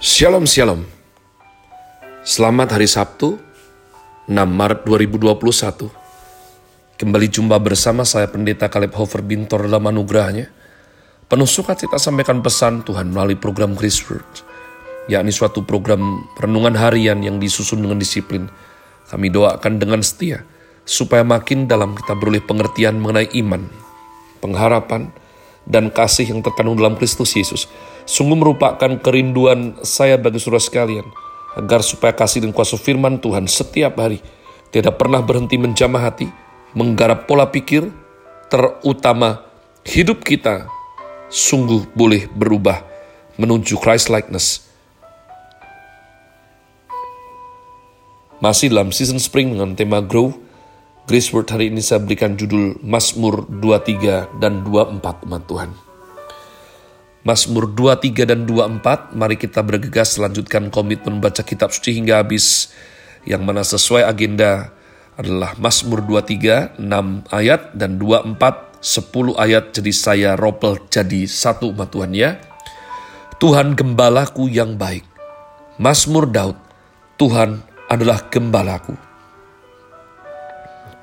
Shalom Shalom. Selamat hari Sabtu 6 Maret 2021 Kembali jumpa bersama saya Pendeta Kaleb Hofer Bintor dalam anugerahnya. Penuh sukacita sampaikan pesan Tuhan melalui program Grace Word yakni suatu program renungan harian yang disusun dengan disiplin. Kami doakan dengan setia supaya makin dalam kita beroleh pengertian mengenai iman, pengharapan, dan kasih yang terkandung dalam Kristus Yesus. Sungguh merupakan kerinduan saya bagi saudara sekalian, agar supaya kasih dan kuasa firman Tuhan setiap hari tidak pernah berhenti menjamah hati, menggarap pola pikir, terutama hidup kita sungguh boleh berubah menuju Christ likeness Masih dalam season spring dengan tema Grow, Grace Word hari ini saya berikan judul Mazmur 23 dan 24 umat Tuhan. Mazmur 23 dan 24, mari kita bergegas selanjutkan komitmen baca kitab suci hingga habis, yang mana sesuai agenda adalah Mazmur 23, 6 ayat, dan 24, 10 ayat, jadi saya ropel jadi satu umat Tuhan ya. Tuhan gembalaku yang baik. Mazmur Daud, Tuhan adalah gembalaku.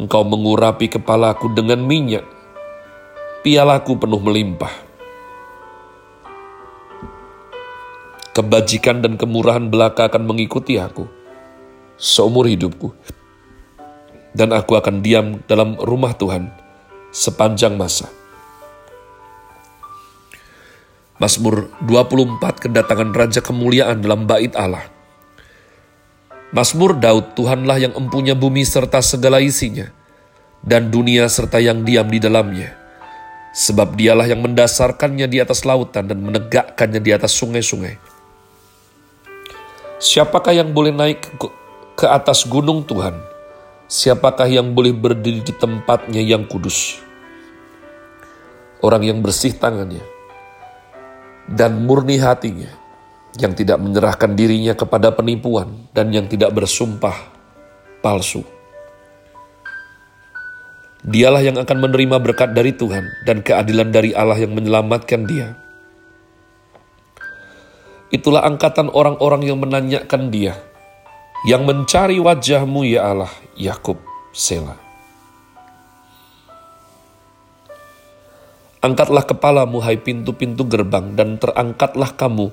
Engkau mengurapi kepalaku dengan minyak. Pialaku penuh melimpah. Kebajikan dan kemurahan belaka akan mengikuti aku seumur hidupku. Dan aku akan diam dalam rumah Tuhan sepanjang masa. Mazmur 24 kedatangan Raja Kemuliaan dalam bait Allah Mazmur Daud, Tuhanlah yang empunya bumi serta segala isinya, dan dunia serta yang diam di dalamnya. Sebab dialah yang mendasarkannya di atas lautan dan menegakkannya di atas sungai-sungai. Siapakah yang boleh naik ke, atas gunung Tuhan? Siapakah yang boleh berdiri di tempatnya yang kudus? Orang yang bersih tangannya dan murni hatinya, yang tidak menyerahkan dirinya kepada penipuan dan yang tidak bersumpah palsu. Dialah yang akan menerima berkat dari Tuhan dan keadilan dari Allah yang menyelamatkan dia. Itulah angkatan orang-orang yang menanyakan dia, yang mencari wajahmu ya Allah, Yakub, Sela. Angkatlah kepalamu hai pintu-pintu gerbang dan terangkatlah kamu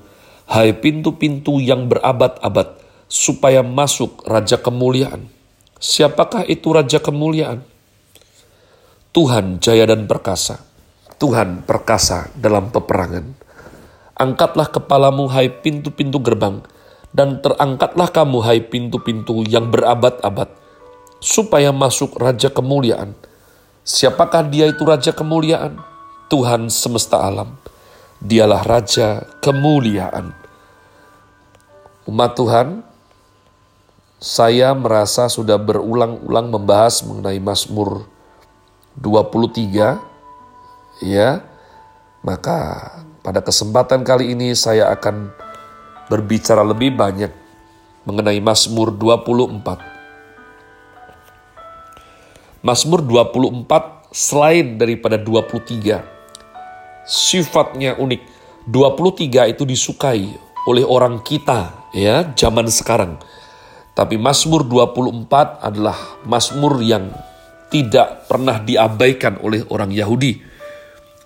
Hai pintu-pintu yang berabad-abad, supaya masuk Raja Kemuliaan. Siapakah itu Raja Kemuliaan? Tuhan jaya dan perkasa. Tuhan perkasa dalam peperangan. Angkatlah kepalamu hai pintu-pintu gerbang, dan terangkatlah kamu hai pintu-pintu yang berabad-abad, supaya masuk Raja Kemuliaan. Siapakah dia itu Raja Kemuliaan? Tuhan semesta alam Dialah Raja kemuliaan. Umat Tuhan, saya merasa sudah berulang-ulang membahas mengenai Mazmur 23 ya. Maka pada kesempatan kali ini saya akan berbicara lebih banyak mengenai Mazmur 24. Mazmur 24 selain daripada 23 sifatnya unik. 23 itu disukai oleh orang kita ya zaman sekarang. Tapi Mazmur 24 adalah Mazmur yang tidak pernah diabaikan oleh orang Yahudi.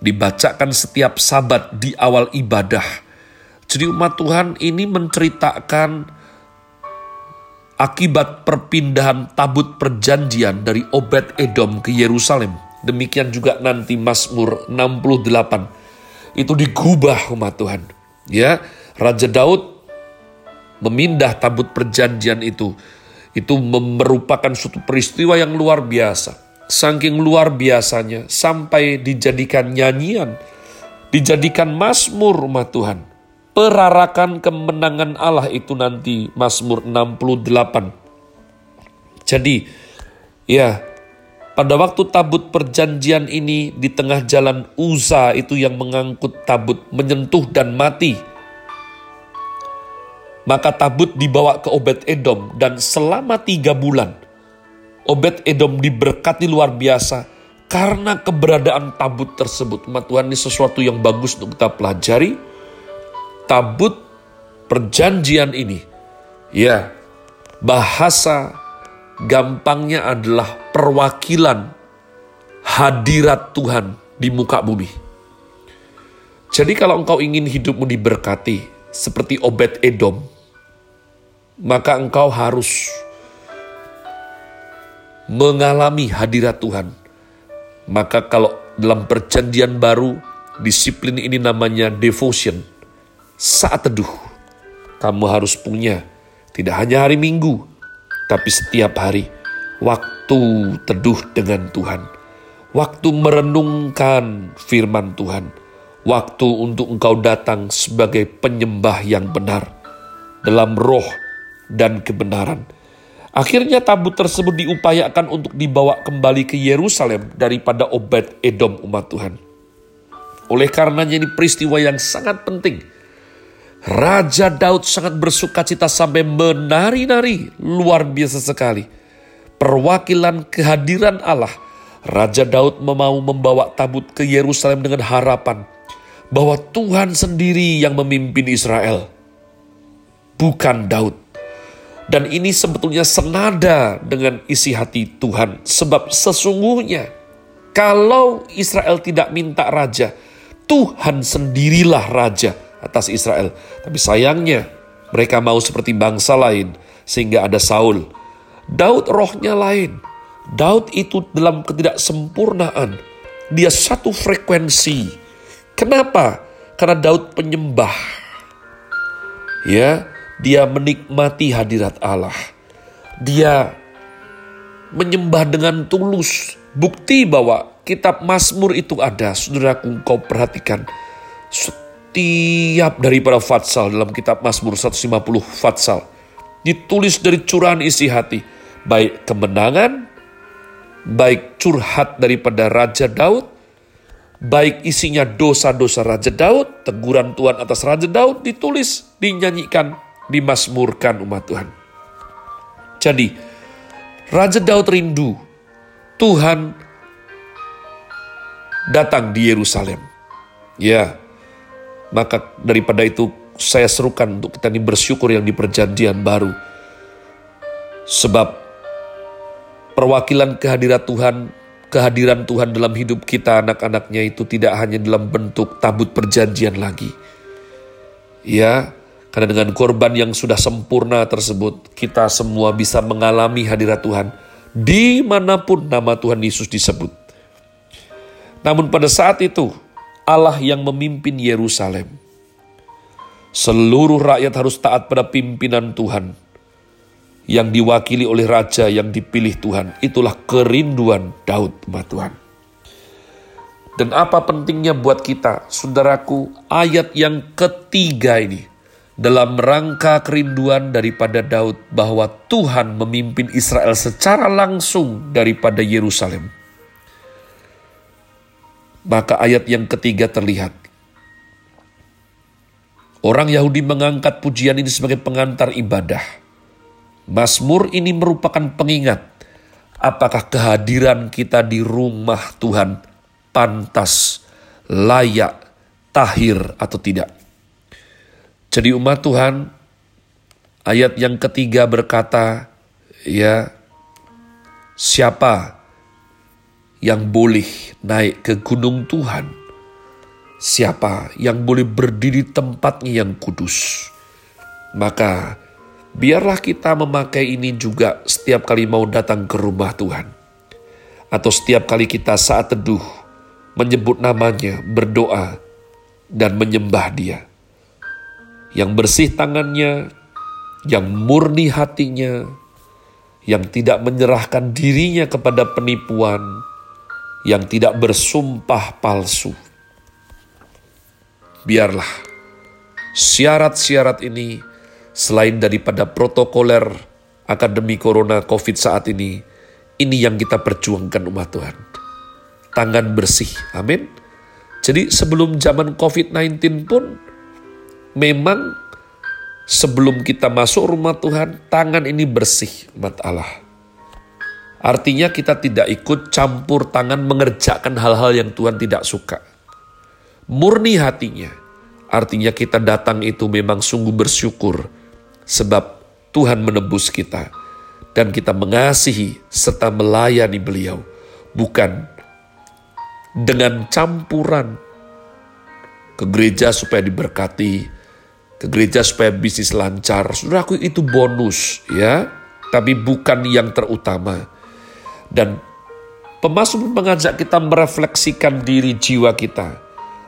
Dibacakan setiap sabat di awal ibadah. Jadi umat Tuhan ini menceritakan akibat perpindahan tabut perjanjian dari Obed Edom ke Yerusalem Demikian juga nanti Mazmur 68 itu digubah umat Tuhan. Ya, Raja Daud memindah tabut perjanjian itu. Itu merupakan suatu peristiwa yang luar biasa. Saking luar biasanya sampai dijadikan nyanyian, dijadikan Mazmur umat Tuhan. perarakan kemenangan Allah itu nanti Mazmur 68. Jadi, ya, pada waktu tabut perjanjian ini di tengah jalan Uza itu yang mengangkut tabut menyentuh dan mati. Maka tabut dibawa ke Obed Edom dan selama tiga bulan Obed Edom diberkati luar biasa karena keberadaan tabut tersebut. Umat Tuhan ini sesuatu yang bagus untuk kita pelajari. Tabut perjanjian ini, ya bahasa gampangnya adalah perwakilan hadirat Tuhan di muka bumi. Jadi kalau engkau ingin hidupmu diberkati seperti Obed Edom, maka engkau harus mengalami hadirat Tuhan. Maka kalau dalam perjanjian baru, disiplin ini namanya devotion. Saat teduh, kamu harus punya tidak hanya hari Minggu, tapi setiap hari waktu teduh dengan Tuhan, waktu merenungkan firman Tuhan, waktu untuk engkau datang sebagai penyembah yang benar dalam roh dan kebenaran. Akhirnya tabut tersebut diupayakan untuk dibawa kembali ke Yerusalem daripada Obed Edom umat Tuhan. Oleh karenanya ini peristiwa yang sangat penting Raja Daud sangat bersuka cita sampai menari-nari luar biasa sekali. Perwakilan kehadiran Allah, Raja Daud mau membawa tabut ke Yerusalem dengan harapan bahwa Tuhan sendiri yang memimpin Israel, bukan Daud. Dan ini sebetulnya senada dengan isi hati Tuhan, sebab sesungguhnya kalau Israel tidak minta raja, Tuhan sendirilah raja atas Israel. Tapi sayangnya mereka mau seperti bangsa lain sehingga ada Saul. Daud rohnya lain. Daud itu dalam ketidaksempurnaan. Dia satu frekuensi. Kenapa? Karena Daud penyembah. Ya, dia menikmati hadirat Allah. Dia menyembah dengan tulus. Bukti bahwa kitab Mazmur itu ada, saudaraku kau perhatikan setiap daripada fatsal dalam kitab Mazmur 150 fatsal. Ditulis dari curahan isi hati. Baik kemenangan baik curhat daripada Raja Daud baik isinya dosa-dosa Raja Daud teguran Tuhan atas Raja Daud ditulis dinyanyikan dimasmurkan umat Tuhan. Jadi Raja Daud rindu Tuhan datang di Yerusalem. Ya maka daripada itu saya serukan untuk kita ini bersyukur yang di perjanjian baru. Sebab perwakilan kehadiran Tuhan, kehadiran Tuhan dalam hidup kita anak-anaknya itu tidak hanya dalam bentuk tabut perjanjian lagi. Ya, karena dengan korban yang sudah sempurna tersebut, kita semua bisa mengalami hadirat Tuhan di mana pun nama Tuhan Yesus disebut. Namun pada saat itu, Allah yang memimpin Yerusalem. Seluruh rakyat harus taat pada pimpinan Tuhan yang diwakili oleh raja yang dipilih Tuhan. Itulah kerinduan Daud, umat Tuhan. Dan apa pentingnya buat kita, saudaraku, ayat yang ketiga ini dalam rangka kerinduan daripada Daud bahwa Tuhan memimpin Israel secara langsung daripada Yerusalem maka ayat yang ketiga terlihat. Orang Yahudi mengangkat pujian ini sebagai pengantar ibadah. Mazmur ini merupakan pengingat apakah kehadiran kita di rumah Tuhan pantas, layak, tahir atau tidak. Jadi umat Tuhan, ayat yang ketiga berkata, ya, siapa yang boleh naik ke gunung Tuhan? Siapa yang boleh berdiri tempatnya yang kudus? Maka biarlah kita memakai ini juga setiap kali mau datang ke rumah Tuhan. Atau setiap kali kita saat teduh menyebut namanya, berdoa, dan menyembah dia. Yang bersih tangannya, yang murni hatinya, yang tidak menyerahkan dirinya kepada penipuan, yang tidak bersumpah palsu. Biarlah syarat-syarat ini selain daripada protokoler akademi corona covid saat ini, ini yang kita perjuangkan umat Tuhan. Tangan bersih, amin. Jadi sebelum zaman COVID-19 pun memang sebelum kita masuk rumah Tuhan, tangan ini bersih umat Allah. Artinya kita tidak ikut campur tangan mengerjakan hal-hal yang Tuhan tidak suka. Murni hatinya, artinya kita datang itu memang sungguh bersyukur sebab Tuhan menebus kita dan kita mengasihi serta melayani beliau. Bukan dengan campuran ke gereja supaya diberkati, ke gereja supaya bisnis lancar. Saudaraku itu bonus ya, tapi bukan yang terutama. Dan pemazmur mengajak kita merefleksikan diri jiwa kita.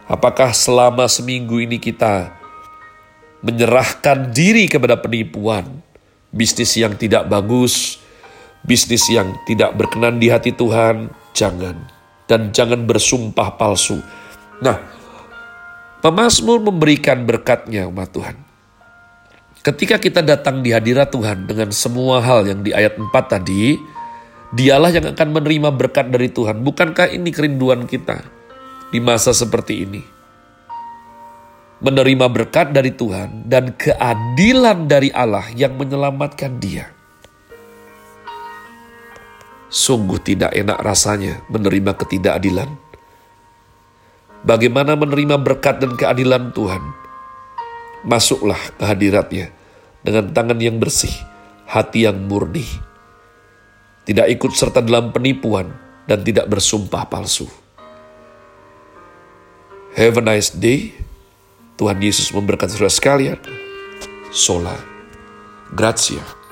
Apakah selama seminggu ini kita menyerahkan diri kepada penipuan, bisnis yang tidak bagus, bisnis yang tidak berkenan di hati Tuhan, jangan. Dan jangan bersumpah palsu. Nah, pemazmur memberikan berkatnya umat Tuhan. Ketika kita datang di hadirat Tuhan dengan semua hal yang di ayat 4 tadi, dialah yang akan menerima berkat dari Tuhan. Bukankah ini kerinduan kita di masa seperti ini? menerima berkat dari Tuhan dan keadilan dari Allah yang menyelamatkan dia. Sungguh tidak enak rasanya menerima ketidakadilan. Bagaimana menerima berkat dan keadilan Tuhan? Masuklah ke hadiratnya dengan tangan yang bersih, hati yang murni. Tidak ikut serta dalam penipuan dan tidak bersumpah palsu. Have a nice day. Tuhan Yesus memberkati saudara sekalian. Sola. Grazie.